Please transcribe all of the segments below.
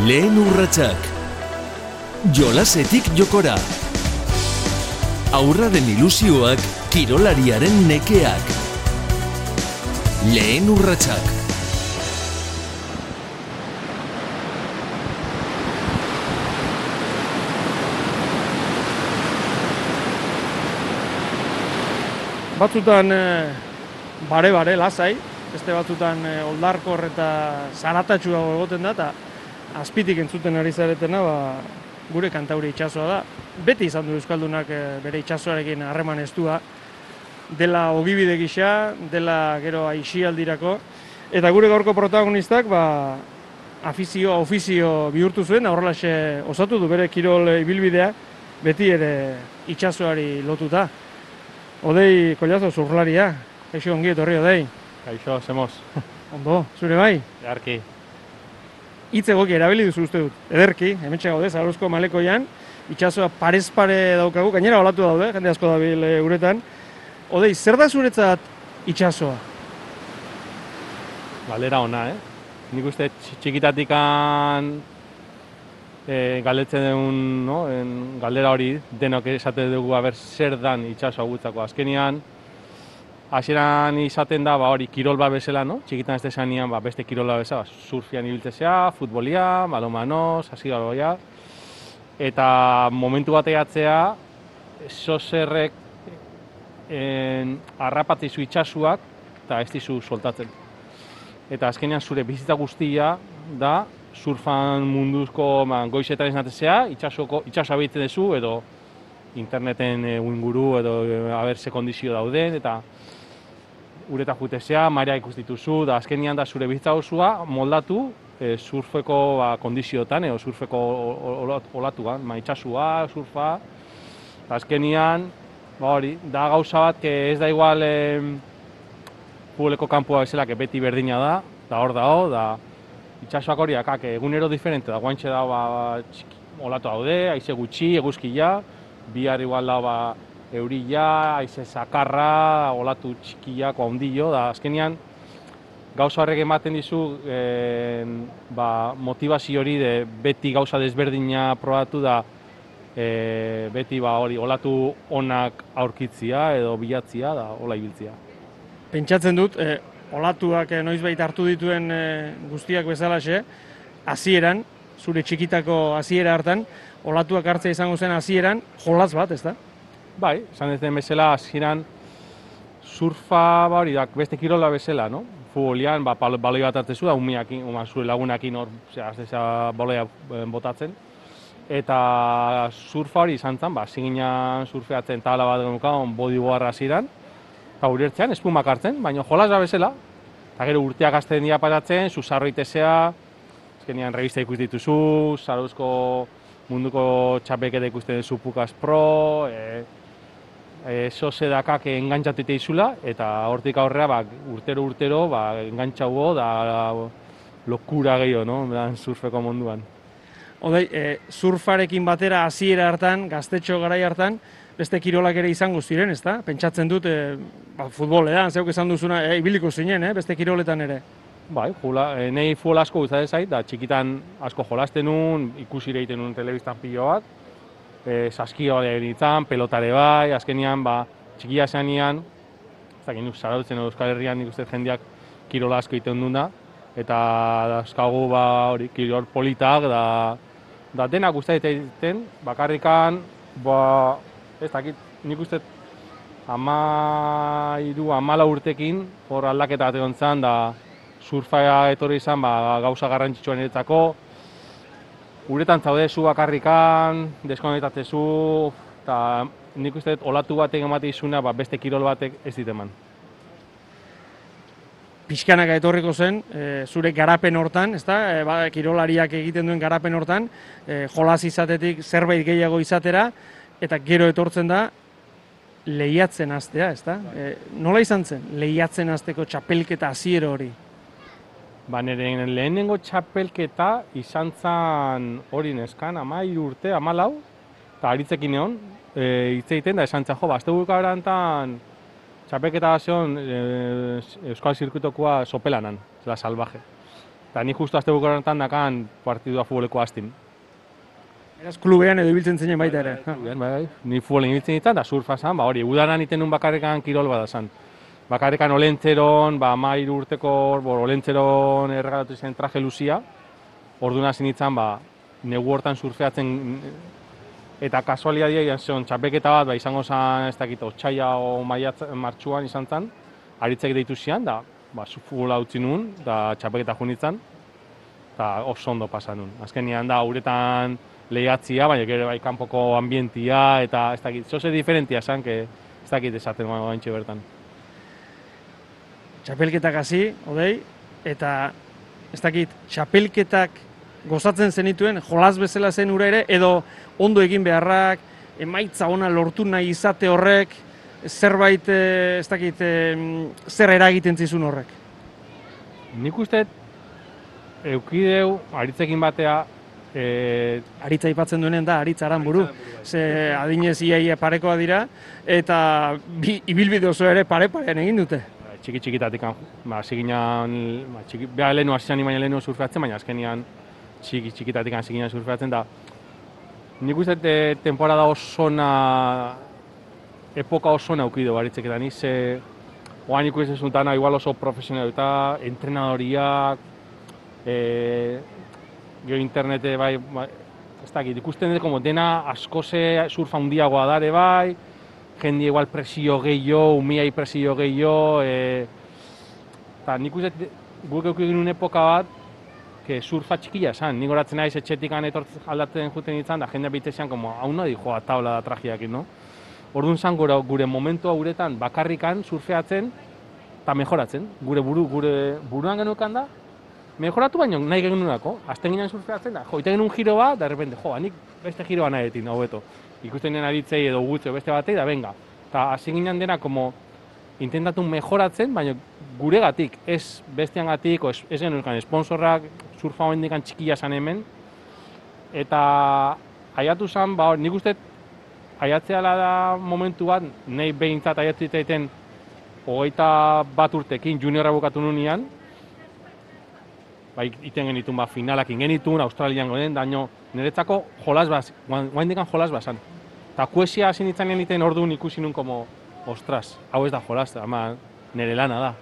Lehen urratsak. Jolasetik jokora. Aurraren ilusioak, kirolariaren nekeak. Lehen urratsak. Batzutan bare-bare lasai, beste batzutan e, oldarkor eta zaratatxua egoten da, azpitik entzuten ari zaretena, ba, gure kantauri itxasoa da. Beti izan du Euskaldunak e, bere itxasoarekin harreman estua, dela ogibide gisa, dela gero aixialdirako, eta gure gaurko protagonistak, ba, afizio, ofizio bihurtu zuen, horrelaxe osatu du bere kirol ibilbidea, beti ere itxasoari lotuta. Odei, kolazo, zurlaria. Eixo ongi etorri, odei. Kaixo, zemoz. Ondo, zure bai? Earki. Hitz egoki erabili duzu uste dut. Ederki, hementxe gaude, zaruzko malekoian. Itxasoa parez pare daukagu, gainera olatu daude, jende asko dabil e, uretan. Odei, zer da zuretzat itxasoa? Galera ona, eh? Nik uste txikitatikan e, galdetzen dugun, no? En, galdera hori denok esate dugu aber zer dan itxasoa gutzako azkenian. Hasieran izaten da, ba, hori kirol bat bezala, no? Txikitan ez desanian, ba, beste kirol bat bezala, ba, surfian ibiltzea, futbolia, balomanoz, hasi galoia. Eta momentu bat egatzea, soserrek en, arrapatzizu itxasuak, eta ez dizu soltatzen. Eta azkenean zure bizitza guztia da surfan munduzko man, ba, goizetan esnatezea, itxasoko, itxasoa behitzen duzu, edo interneten e, inguru, edo e, haber ze kondizio dauden, eta ureta jutezea, marea ikustituzu, da azkenian da zure bizitza osua moldatu e, surfeko ba, kondiziotan, edo surfeko olatuan, ma itxasua, surfa, eta azkenian, ba hori, da gauza bat, ez da igual e, publiko kanpoa bezala, beti berdina da, da hor dago, da, itxasoak hori akak egunero diferente da, guantxe da ba, txiki, olatu daude, aize gutxi, eguzkia, bihar igual da ba, eurila, aize zakarra, olatu txikiak, ondillo, da azkenian gauza horrek ematen dizu e, ba, motivazio hori de beti gauza desberdina probatu da e, beti ba, hori olatu onak aurkitzia edo bilatzia da hola ibiltzia. Pentsatzen dut, e, olatuak eh, noizbait hartu dituen eh, guztiak bezalaxe, hasieran zure txikitako hasiera hartan, olatuak hartzea izango zen hasieran jolas bat, ez da? Bai, esan ez den bezala hasieran surfa ba hori da, beste kirola bezala, no? Futbolian, ba, baloi bat hartzezu da, umiakin, uma, zure lagunakin hor, zera, baloia eh, botatzen. Eta surfa hori izan zen, ba, ziginan surfeatzen tabla bat genukan, bodyboarra hasieran, eta urertzean, espumak hartzen, baina jolas da bezala, eta gero urteak azten dira pasatzen, zuzarro itezea, ezkenean revista ikusten dituzu, zaruzko munduko txapeketa ikusten duzu Pukas Pro, e, e, sose dakak engantzatu izula, eta hortik aurrera ba, urtero urtero ba, engantzago da lokura gehiago, no? Beran, surfeko munduan. Odei, e, surfarekin batera hasiera hartan, gaztetxo garai hartan, beste kirolak ere izango ziren, ezta? Pentsatzen dut e, ba, futbolean, zeuk esan duzuna, e, ibiliko zinen, eh? beste kiroletan ere. Bai, jula, e, nahi futbol asko gustatzen zait, da txikitan asko jolasten nun, ikusi egiten nun telebistan pilo bat, e, saskio egin pelotare bai, azkenian, ba, txikia zeanian, ez dakit nuk zarautzen Euskal Herrian nik uste jendeak kirola asko egiten duna, eta dauzkagu ba, hori, kirol politak, da, da denak gustatzen egiten, bakarrikan, ba, ez dakit, nik uste ama iru, amala urtekin, hor aldaketa bat zan, da surfaia etorri izan, ba, gauza garrantzitsua niretzako, uretan zaude zu bakarrikan, deskonektatzezu, eta nik uste olatu batek emate izuna, ba, beste kirol batek ez diteman. Piskanaka etorriko zen, e, zure garapen hortan, ezta? E, ba, kirolariak egiten duen garapen hortan, e, jolas izatetik zerbait gehiago izatera, eta gero etortzen da lehiatzen hastea, ezta? E, nola izan zen lehiatzen hasteko txapelketa hasiero hori? Ba, nire lehenengo txapelketa izan zen hori neskan, ama urte, ama lau, eta aritzekin egon, e, hitz egiten da esan jo, ba, azte garantan txapelketa zion e, Euskal Zirkuitokoa sopelanan, zela salvaje. Eta ni justu azte bukaronetan dakan partidua futboleko hastin. Eraz klubean edo ibiltzen zinen baita ere. Ha. Bai, bai, ni futbolen ibiltzen ditan, da surfa zan, ba hori, udaran iten nun bakarrekan kirol bada zan. Bakarrekan olentzeron, ba mairu urteko, bo, olentzeron erregalatu zen traje luzia, orduan hasi nintzen, ba, negu hortan surfeatzen eta kasualidadia izan zion txapeketa bat, ba, izango zen, ez dakit, otxaila o maiatz, martxuan izan zen, aritzek deitu zian, da, ba, futbola utzi nuen, da txapeketa jo nintzen, eta oso ondo pasa nuen. Azkenean da, uretan lehiatzia, baina gero bai kanpoko ambientia, eta ez dakit, zoze diferentia zen, que ez dakit esaten baintxe bertan. Txapelketak hasi, odei, eta ez dakit, txapelketak gozatzen zenituen, jolas bezala zen ura ere, edo ondo egin beharrak, emaitza ona lortu nahi izate horrek, zerbait, eh, ez dakit, zer eragiten zizun horrek. Nik uste, eukideu, aritzekin batea, e, Aritza aipatzen duenen da, aritza aranburu. Ze adinez iaia parekoa dira, eta bi, ibilbide oso ere pare-parean egin dute. Txiki txikitatik, ba, hasi ba, txiki, beha lehenu hasi baina lehenu surfeatzen, baina azkenian txiki txikitatik hasi ginen surfeatzen, da. Nik uste e, temporada osona, epoka osona ukido baritzek, eta ni ze, oain ikusten zuntana, igual oso profesional eta entrenadoriak, e, gero internete bai, bai ez dakit, ikusten dut, como dena askoze surfa handiagoa dare bai, jende igual presio gehiago, umiai presio gehiago, e, eta nik uste guk genuen epoka bat, que surfa txikia esan, nik horatzen naiz etxetik etortzen aldatzen juten ditzen, da jendea bitzean, como, hau no joa tabla da tragiakin, no? Orduan zan gure, gure momentua guretan bakarrikan surfeatzen eta mejoratzen. Gure buru, gure buruan genukan da, mejoratu baino nahi genunako. Azten ginen surfeatzen da, jo, ite genuen giro bat, da repente, jo, nik beste giroa nahi etin, hobeto. Ikusten aritzei edo gutze beste batei, da venga. Eta hasi ginen dena, como, intentatu mejoratzen, baina guregatik, ez besteangatik, ez, ez genuen sponsorrak, surfa hoendikan txikia zan hemen. Eta aiatu zan, ba, nik uste aiatzeala da momentu bat, nahi behintzat aiatu zitaiten hogeita bat urtekin juniorra bukatu nunean, ba, iten genitun ba, finalak genitun, Australian goden, daño, niretzako jolas baz, guain dikan jolas bazan. Eta kuesia hasi nintzen egiten orduan ikusi nun como, ostras, hau ez da jolas, ama nire lana da.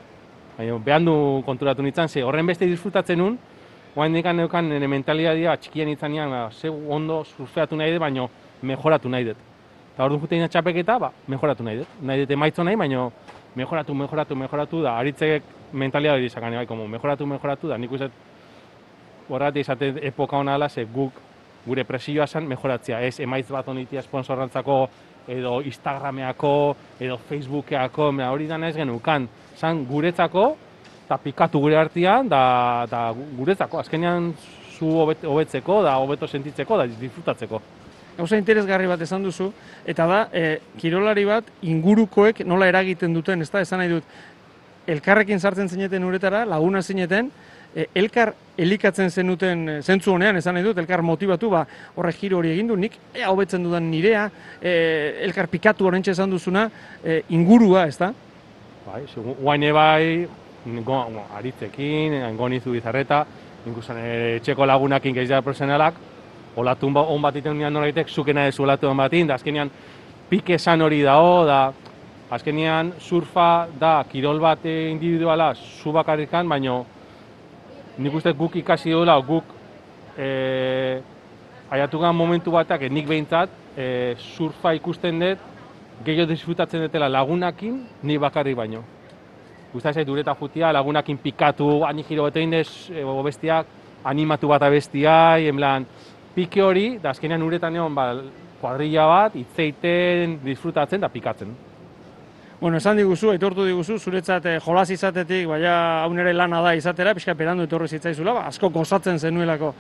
Baina, behan du konturatu nintzen, ze horren beste disfrutatzen nun, guain dikan neukan nire mentalitatea txikien nintzen nian, ba, ze ondo surfeatu nahi dut, baina mejoratu nahi dut. Eta orduan jute txapeketa, ba, mejoratu nahi dut. Nahi dut emaitzo nahi, baina mejoratu, mejoratu, mejoratu da, aritzek mentalidade izan bai, como mejoratu, mejoratu da, nik uste horretik izate epoka hona ala, ze guk gure presioa zen mejoratzea, ez? Emaitz bat onitia sponsorantzako, edo Instagrameako, edo Facebookeako, mea hori dana ez genukan, zan guretzako, eta pikatu gure artean, da, da guretzako, azkenean zu hobetzeko, da hobeto sentitzeko, da disfrutatzeko. Gauza interesgarri bat esan duzu, eta da, e, kirolari bat ingurukoek nola eragiten duten, ez da, esan nahi dut, elkarrekin sartzen zineten uretara, laguna zineten, elkar elikatzen zenuten e, zentzu honean, esan nahi dut, elkar motibatu, ba, horre giro hori egin du, nik ea hobetzen dudan nirea, e, elkar pikatu horrentxe esan duzuna, e, ingurua, ez da? Bai, guaine bai, go, aritzekin, gonizu bizarreta, inkusan etxeko lagunakin gehiago profesionalak, olatun ba, on bat iten nian noraitek, zukena ez olatu on batin, da azkenean pike esan hori dao, da azkenean surfa da kirol bat individuala zu bakarrikan, baino nik uste guk ikasi dola, guk e, aiatugan momentu batak, nik behintzat, e, surfa ikusten dut, gehiago disfrutatzen dutela lagunakin, ni bakarri baino. Guztai zait dureta jutia, lagunakin pikatu, ani giro bete indez, e, bestiak, animatu bat abestiai, enblan, pike hori, da azkenean uretan egon, ba, kuadrilla bat, itzeiten, disfrutatzen da pikatzen. Bueno, esan diguzu, etortu diguzu, zuretzat eh, jolas izatetik, baina hau nere lana da izatera, pixka perandu etorri zitzaizula, ba, asko gozatzen zenuelako.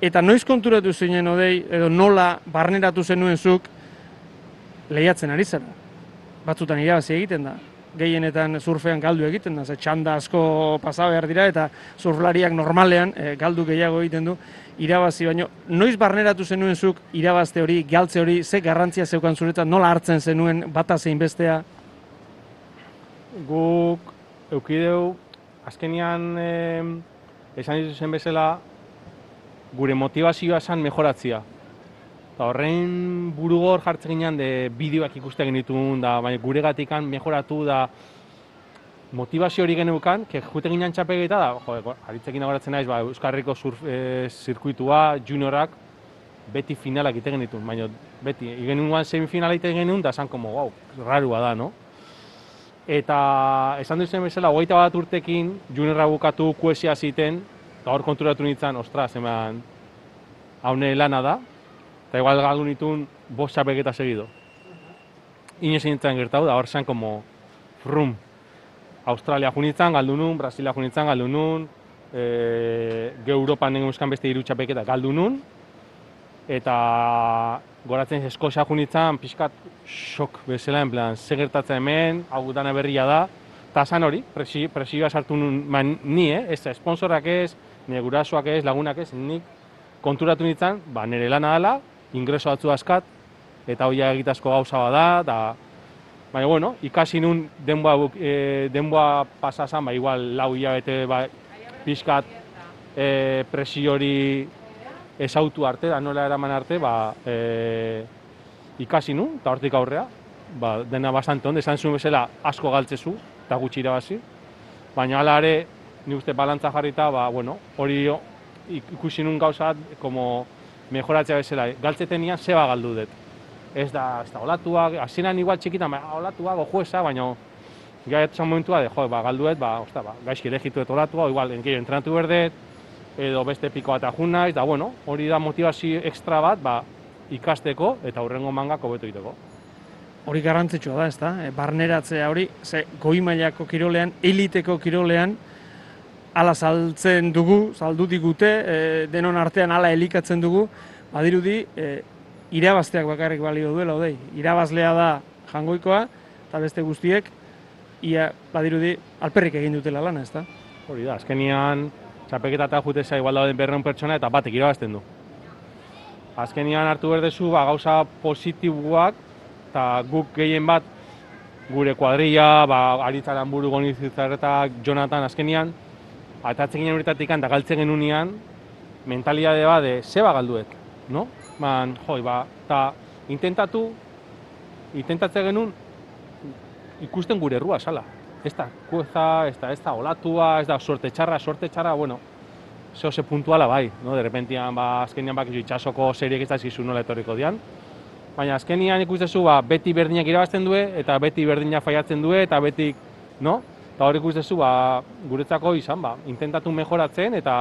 Eta noiz konturatu zinen odei, edo nola barneratu zenuen zuk lehiatzen ari zara. Batzutan irabazi egiten da. Gehienetan surfean galdu egiten da, ze txanda asko pasa behar dira, eta surflariak normalean eh, galdu gehiago egiten du irabazi, baino noiz barneratu zenuen zuk irabazte hori, galtze hori, ze garrantzia zeukan zuretzat, nola hartzen zenuen bata zein bestea, guk eukideu azkenian e, esan dizu zen bezala, gure motivazioa esan mejoratzia. Eta horren burugor jartzen ginean de bideoak ikusten genituen, da baina gure gatikan mejoratu da motivazio hori geneukan, ke jute ginean txapegita da, jo, haritzekin agoratzen naiz, ba, Euskarriko surf, e, zirkuitua, juniorak, beti finalak egiten genituen, baina beti, igenuen semifinala egiten genuen, da esan, como, wow, rarua da, no? Eta esan duzen bezala, hogeita bat urtekin, juniorra bukatu kuesia ziten, eta hor konturatu nintzen, ostras, eman, haune lana da, eta igual galdu nituen bost txapeketa segido. Inoz nintzen gertau, da hor zen, como, frum, Australia junitzen, galdu nun, Brasilia junitzen, galdu nun, e, ge Europan nengen euskan beste hiru txapeketa galdu nun, eta goratzen Eskozia junitzen, pixkat xok bezala, en plan, ze gertatzen hemen, hau dana berria da, eta zan hori, presi, presioa sartu nun, man, ni, eh? ez sponsorak ez, nire gurasoak ez, lagunak ez, nik konturatu nintzen, ba, nire lana dela, ingreso batzu askat, eta hoia egitazko gauza bada, da, Baina, bueno, ikasi nun denboa, e, denboa pasasan, ba, igual, lau hilabete, ba, pixkat e, presio hori esautu arte, da nola eraman arte, ba, e, ikasi nun, eta hortik aurrea, ba, dena bastante onde, esan zuen bezala asko galtzezu, eta gutxi irabazi. Baina hala ere, ni uste balantza jarrita, ba, bueno, hori ikusi nun gauzat, como mejoratzea bezala, galtzetenian zeba galdu dut ez da, ez da olatuak, hasieran igual txikitan, ba, olatuak, ojuesa, baina gaitzen momentua, de, jo, ba, galduet, ba, osta, ba, gaizki elegitu et olatua, igual, enkei entrenatu berdet, edo beste piko bat ajuna, eta bueno, hori da motivazio ekstra bat, ba, ikasteko eta hurrengo mangako beto egiteko. Hori garrantzitsua da, ezta? E, barneratzea hori, ze goi mailako kirolean, eliteko kirolean, ala saltzen dugu, saldu digute, e, denon artean ala elikatzen dugu, badirudi, e, irabazteak bakarrik balio duela, odei. Irabazlea da jangoikoa, eta beste guztiek, ia badirudi alperrik egin dutela lana, ezta? Hori da, azkenian, txapeketa eta jutesa igual dauden berreun pertsona eta batek irabazten du. Azkenian hartu berdezu, ba, gauza positiboak, eta guk gehien bat, gure kuadrilla, ba, aritzaran buru gonizitzaretak, Jonathan, azkenian, atatzen ginen horretatik da galtzen genunean, mentalidade bat de, zeba galduek, no? man, joi, ba, eta intentatu, intentatze genuen ikusten gure errua sala. Ez da, kueza, ez da, ez da, olatua, ez da, suerte txarra, suerte txarra, bueno, zeo ze puntuala bai, no? de repentian, ba, azkenian bak itxasoko seriek ez da zizu nola etorriko dian. Baina azkenian ikustezu, ba, beti berdinak irabazten du eta beti berdinak faiatzen du eta beti, no? Eta hori ikustezu, ba, guretzako izan, ba, intentatu mejoratzen eta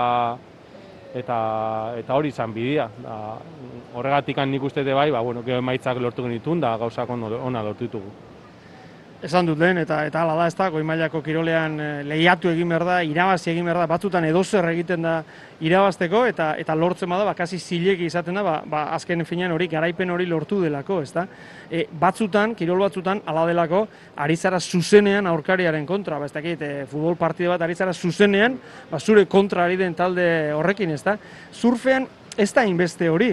eta eta hori izan bidea. Da, horregatik nik uste bai, ba, bueno, gero emaitzak lortu genitun, da gauzak ona lortu ditugu. Esan dut lehen, eta eta hala da, ez da, goi mailako kirolean e, lehiatu egin behar da, irabazi egin behar da, batzutan edozer egiten da irabazteko, eta eta lortzen bada, ba, kasi zilegi izaten da, ba, ba, azken finean hori, garaipen hori lortu delako, ez da. E, batzutan, kirol batzutan, ala delako, ari zara zuzenean aurkariaren kontra, ba, ez dakit, e, futbol partide bat ari zara zuzenean, ba, zure kontra ari den talde horrekin, ez da. Surfean, ez da inbeste hori,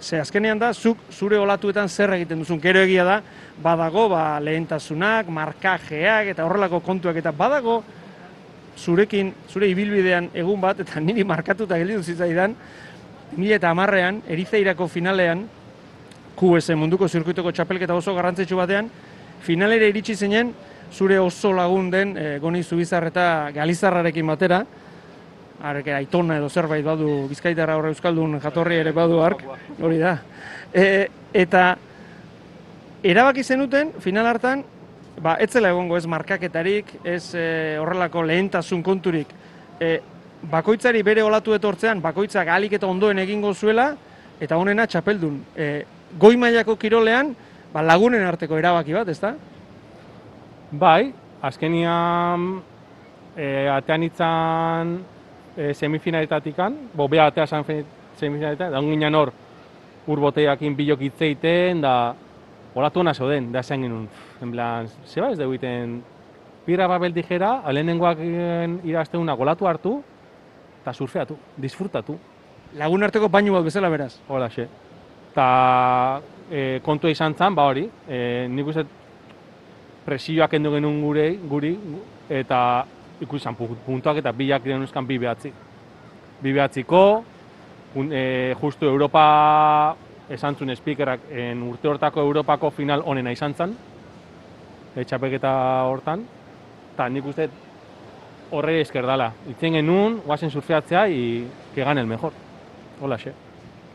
Ze azkenean da, zuk zure olatuetan zer egiten duzun, gero egia da, badago ba, lehentasunak, markajeak eta horrelako kontuak eta badago zurekin, zure ibilbidean egun bat, eta niri markatuta gelditu zitzaidan, 2000 eta amarrean, erizeirako finalean, QS munduko zirkuitoko txapelketa oso garrantzitsu batean, finalere iritsi zinen, zure oso lagun den e, goni zubizarreta galizarrarekin batera, arke aitona edo zerbait badu bizkaitarra horre euskaldun jatorri ere badu ark, hori da. E, eta erabaki zenuten final hartan, ba etzela egongo ez markaketarik, ez e, horrelako lehentasun konturik. E, bakoitzari bere olatu etortzean, bakoitzak alik eta ondoen egingo zuela, eta honena txapeldun. E, goi mailako kirolean, ba, lagunen arteko erabaki bat, ezta? Bai, azkenian e, atean itzan e, semifinaletatik bo beha atea san semifinaletan, da ginen hor ur boteiakin bilok itzeiten, da olatu hona zoden, da esan genuen, en plan, zeba ez dugu iten, pira babel dijera, alenengoak irazte una golatu hartu, eta surfeatu, disfrutatu. Lagun arteko baino bat bezala beraz. Hola, xe. Ta e, kontua izan zan, ba hori, e, nik uste presioak endu genuen gure, guri, eta ikusi puntuak eta bilak diren euskan bi behatzi. bibeatziko, un, e, justu Europa esan zuen speakerak en urte hortako Europako final onena izan zen, e, txapeketa hortan, eta nik uste horre esker dala. Itzen genuen, guazen surfeatzea, i que gane el mejor. Hola, xe.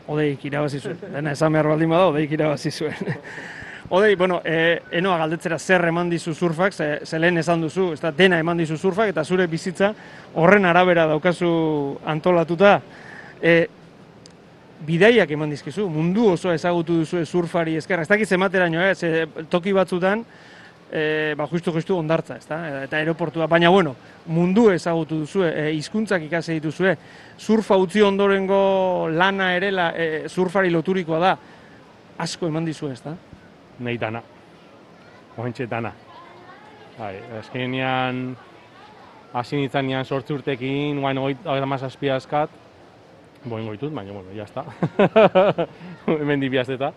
Odeik irabazi zuen. Dena esan behar baldin bada, odeik irabazi zuen. Odei, bueno, e, enoa galdetzera zer eman dizu surfak, ze, ze lehen esan duzu, ez da, dena eman dizu surfak, eta zure bizitza horren arabera daukazu antolatuta. E, bidaiak eman dizkizu, mundu osoa ezagutu duzu surfari esker, ez dakit zemateraino, eh? ze toki batzutan, e, ba, justu justu ondartza, ezta? Eta aeroportua, baina bueno, mundu ezagutu duzu, e, hizkuntzak ikasi dituzue, surfa utzi ondorengo lana ere la, e, surfari loturikoa da, asko eman dizu, ezta? Nahi dana. Oentxe dana. Bai, azkenean, hasi nintzen nian sortzi urtekin, guain ogeita mazazpi askat, boin goitut, baina, bueno, jazta. Hemen di bihazteta.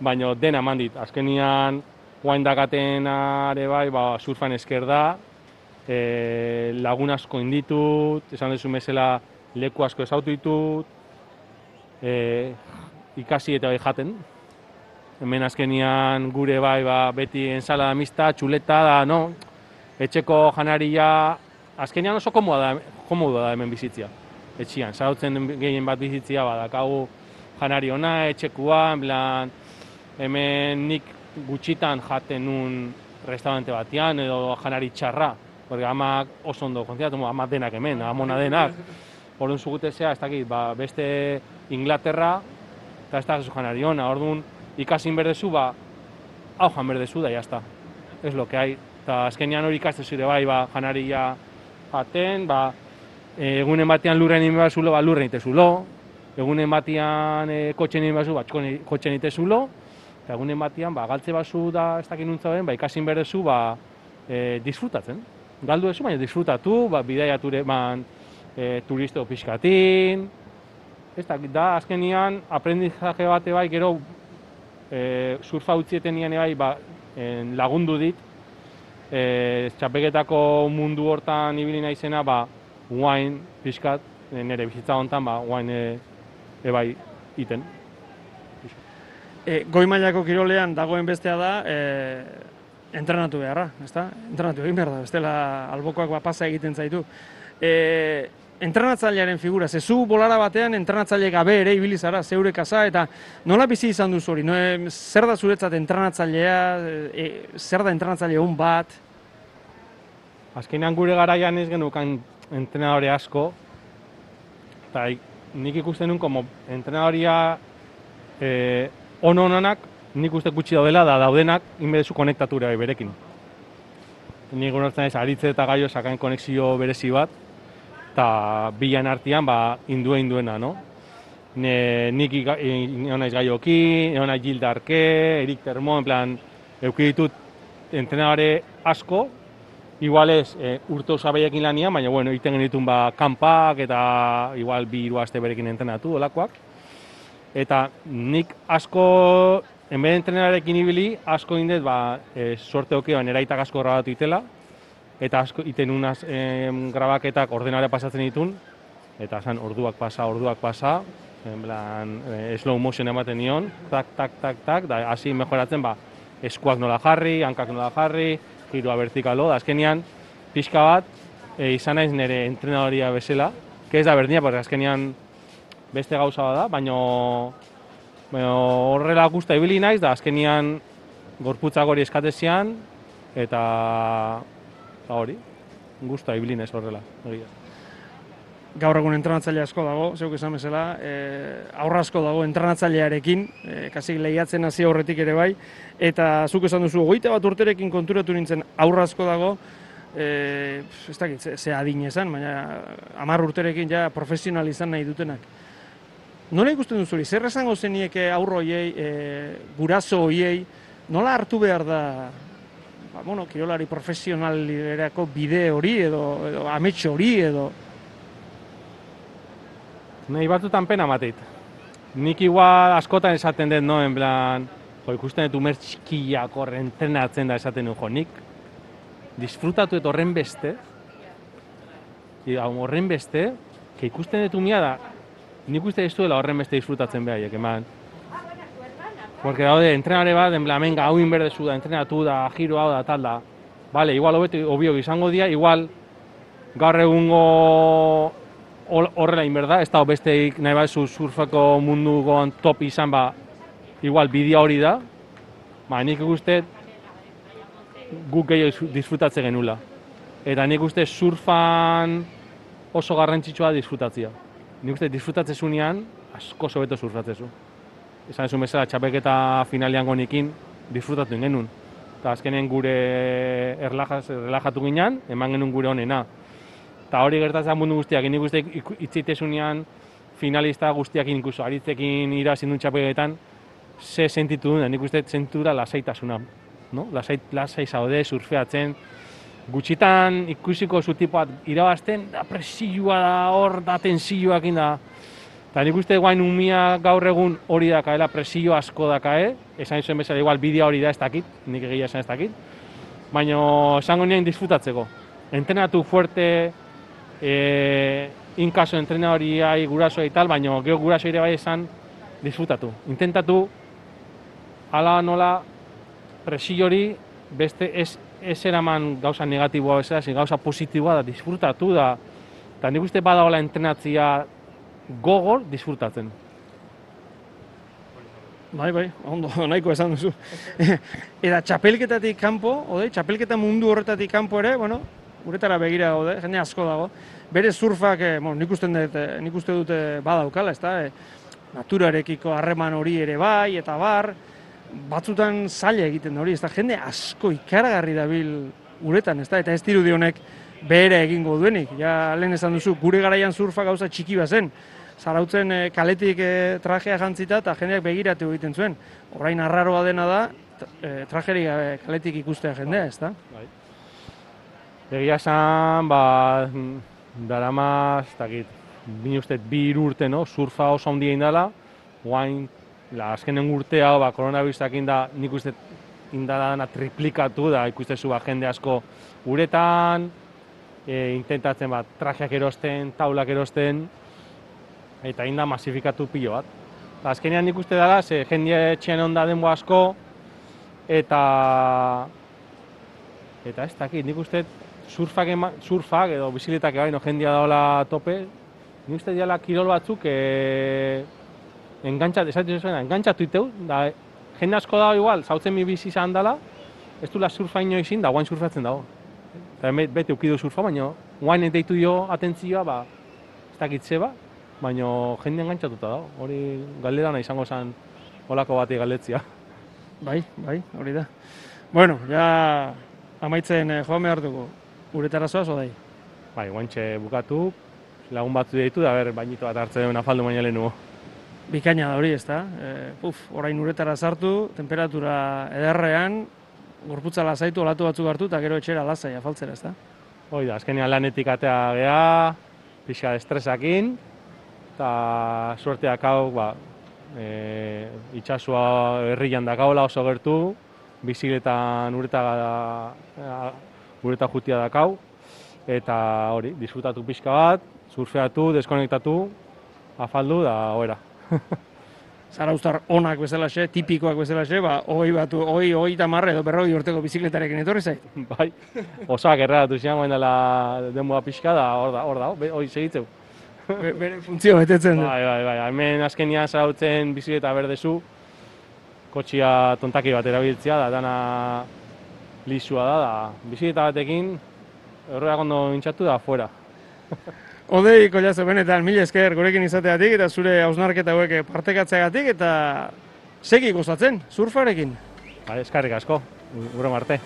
Baina dena eman dit, azkenean, guain dakaten are bai, ba, surfan esker da, e, lagun asko inditut, esan duzu mesela leku asko esautu ditut, e, ikasi eta jaten, hemen azkenian gure bai ba, beti ensalada mista, txuleta da, no? Etxeko janaria, azkenian oso komoda da, komoda da hemen bizitzia. Etxian, zarautzen gehien bat bizitzia badakagu janari ona, etxekua, plan, hemen nik gutxitan jaten nun restaurante batean edo janari txarra. Porque amak oso ondo konziatu, amak denak hemen, amona denak. Orduan zugutezea, ez dakit, ba, beste Inglaterra, eta ez da janari ona. Orduan, ikasin berdezu, ba, hau jan berdezu da, jazta. Ez lo que hai. Eta azkenean hori ikaste zure bai, ba, janaria jaten, ba, egunen batean lurren inbe zulo, ba, lurren itezulo. Egunen batean e, kotxen inbe ba, kotxen itezulo. Eta egunen batean, ba, galtze bazu da, ez dakin nuntza ba, ikasin berdezu, ba, e, disfrutatzen. Galdu ezu, baina disfrutatu, ba, bidaiature, man, e, turisteo pixkatin, ez da, da azkenian aprendizaje bate bai, gero e, surfa utzieten nian bai, ba, en, lagundu dit, e, txapeketako mundu hortan ibili naizena, ba, guain pixkat, nire bizitza hontan, ba, guain e, ebai iten. E, goi mailako kirolean dagoen bestea da, e, entrenatu beharra, ezta? Entrenatu egin behar da, bestela albokoak ba, pasa egiten zaitu. E, entrenatzailearen figura, ze zu bolara batean entrenatzaile gabe ere ibili zara, zeure kasa, eta nola bizi izan duzu hori? No, zer da zuretzat entrenatzailea, e, zer da entrenatzaile hon bat? Azkenean gure garaian ez genukan entrenadore asko, eta nik ikusten nun, como entrenadoria eh, on-onanak, nik uste gutxi daudela, da daudenak, inbedezu konektatura berekin. Nik unertzen ez, aritze eta gaio sakain konexio berezi bat, eta bilan artean ba, indue induena, no? Ne, nik egon naiz gaioki, egon naiz Gildarke, Erik Termo, en plan, eukiditut entrenadore asko, igual ez e, urte osabeiekin lanian, baina bueno, egiten genitun ba, kanpak eta igual bi hiru aste berekin entrenatu olakoak. Eta nik asko, enbeden entrenarekin ibili, asko indet, ba, e, sorte okean eraitak asko grabatu itela, eta asko iten unaz em, grabaketak ordenare pasatzen ditun, eta zan orduak pasa, orduak pasa, en plan, e, slow motion ematen nion, tak, tak, tak, tak, da hasi mejoratzen, ba, eskuak nola jarri, hankak nola jarri, girua vertikalo, da azkenian, pixka bat, e, izan naiz nire entrenadoria bezala, que ez da berdina, porque azkenian beste gauza bada, baino, baino horrela guzta ibili naiz, da azkenian gorputzak hori eskatezian, eta eta hori, guzta iblin ez horrela. Egia. Gaur egun entrenatzaile asko dago, zeuk esan bezala, e, aurra asko dago entrenatzailearekin, e, kasik lehiatzen hasi horretik ere bai, eta zuk esan duzu, goite bat urterekin konturatu nintzen aurra asko dago, e, ez dakit, ze, ze adin esan, baina amar urterekin ja profesional izan nahi dutenak. Nola ikusten duzu hori, zer esango zenieke aurro hoiei, e, guraso hoiei, nola hartu behar da ba, bueno, kirolari profesionalerako bide hori edo, edo amets hori edo... Nahi batzutan pena mateit. Nik igual askotan esaten dut, no, en plan, jo, ikusten dut umer txikiak horren entrenatzen da esaten dut, jo, nik disfrutatu eta horren beste, I, horren beste, ke ikusten dut da, nik uste ez duela horren beste disfrutatzen behaiek, eman. Porque daude, entrenare bat, en plan, venga, hau inberdezu da, entrenatu da, giro hau da, tal da. Vale, igual hobeto, obio izango dira, igual gaur egungo hor- horrela inberda, ez da besteik nahi bat surfako munduko top izan ba, igual bidea hori da, ba, nik uste guk gehiago disfrutatze genula. Eta nik uste surfan oso garrantzitsua disfrutatzea. Nik uste disfrutatze zunean, asko sobeto surfatzezu. Esan ezu bezala, txapelketa finalian gonikin, disfrutatu genuen. Eta azkenen gure erlajaz, relajatu ginen, eman genuen gure honena. Eta hori gertatzen mundu guztiak, nik uste itzitezunean finalista guztiak inkuso aritzekin irazin duen txapelketan, ze sentitu duen, nik uste zentura lasaitasuna. No? Lasai, lasai zaude, surfeatzen, gutxitan ikusiko zu tipoat irabazten, da presioa da hor, da tensioakin da. Eta nik uste guain umia gaur egun hori dakaela, presio asko dakae, esan zuen bezala igual bidea hori da ez dakit, nik egia esan ez dakit. Baina esango nien disfrutatzeko. Entrenatu fuerte, e, inkaso entrenadoriai gurasoa y tal, baina geho guraso ere bai esan disfrutatu. Intentatu, ala nola, presio hori beste ez, ez eraman gauza negatiboa bezala, gauza positiboa da, disfrutatu da. Eta nik uste badagoela entrenatzia gogor disfrutatzen. Bai, bai, ondo, nahiko esan duzu. Eta txapelketatik kanpo, ode, txapelketa mundu horretatik kanpo ere, bueno, uretara begira gaude, jende asko dago. Bere surfak, eh, bueno, nik, dut, eh, nik uste dute badaukala, ezta? Eh, naturarekiko harreman hori ere bai, eta bar, batzutan zaila egiten hori, ezta? Jende asko ikaragarri dabil uretan, ezta? Eta ez dirudi honek bere egingo duenik. Ja, lehen esan duzu, gure garaian surfa gauza txiki bazen. Zarautzen eh, kaletik eh, trajea jantzita eta jendeak begiratu egiten zuen. Orain arraroa dena da, t- eh, trajerik gabe kaletik ikustea jendea, ezta? Bai. Egia esan, ba, mm, darama, ez dakit, bine uste, bi hiru urte, no? surfa oso handia indala, guain, la, azkenen urte hau, ba, koronavirusak inda, nik uste, indadana triplikatu da, ikustezu ba, jende asko uretan, e, intentatzen bat, trajeak erosten, taulak erosten, eta inda masifikatu pilo bat. Eta azkenean nik uste dara, ze jende etxean onda denbo asko, eta eta ez dakit, nik uste surfak, ema, surfak edo bizikletak bai, no, jendia daola tope, nik uste diala kirol batzuk e, engantzat, esatzen zuen, engantzatu iteu, da jende asko dago igual, zautzen mi bizi izan dela, ez dula surfa ino izin, da guain surfatzen dago. Eta bete ukidu surfa, baina guain deitu jo atentzioa, ba, ez dakit zeba, baina jende engantzatuta dago. Hori galderana izango zen olako bati galdetzia. Bai, bai, hori da. Bueno, ja amaitzen eh, joan behar dugu. Uretara zoaz, odai? Bai, guantxe bukatu, lagun batzu ditu, da ber, bainito bat hartzen duen afaldu baina lehenugo. Bikaina da hori, ezta? E, puf, orain uretara sartu, temperatura ederrean, gorputza lasaitu, olatu batzuk hartu, eta gero etxera lasai afaltzera, ezta? Hoi da, azkenean lanetik atea geha, pixka estresakin, eta suerteak hau, ba, e, itxasua herrian dakaola oso gertu, bizikletan ureta, ureta jutia dakau, eta hori, disfrutatu pixka bat, surfeatu, deskonektatu, afaldu, da, oera. Zarauztar onak bezalaxe, tipikoak bezalaxe, ba, hoi batu, hoi, hoi tamarre edo berroi urteko bizikletarekin etorri zait. bai, osak erratu zian, baina dela denboa pixka, da, hor da, hor da, hoi segitzeu. Be- Bere funtzio betetzen du. Bai, bai, bai, hemen azkenian zarautzen bizikleta berdezu, kotxia tontaki bat erabiltzea, da dana lisua da, da bizikleta batekin, horreak ondo intxatu da, fuera. Odei, kolazo, benetan, mila esker gurekin izateagatik eta zure hausnarketa hauek partekatzeagatik eta segi gozatzen, surfarekin. Bai, eskarrik asko, gure arte.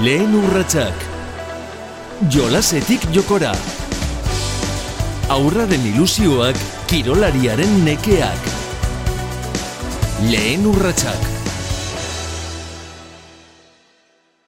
Lehen urratsak. Jolasetik jokora. Aurraren ilusioak kirolariaren nekeak. Lehen urratsak.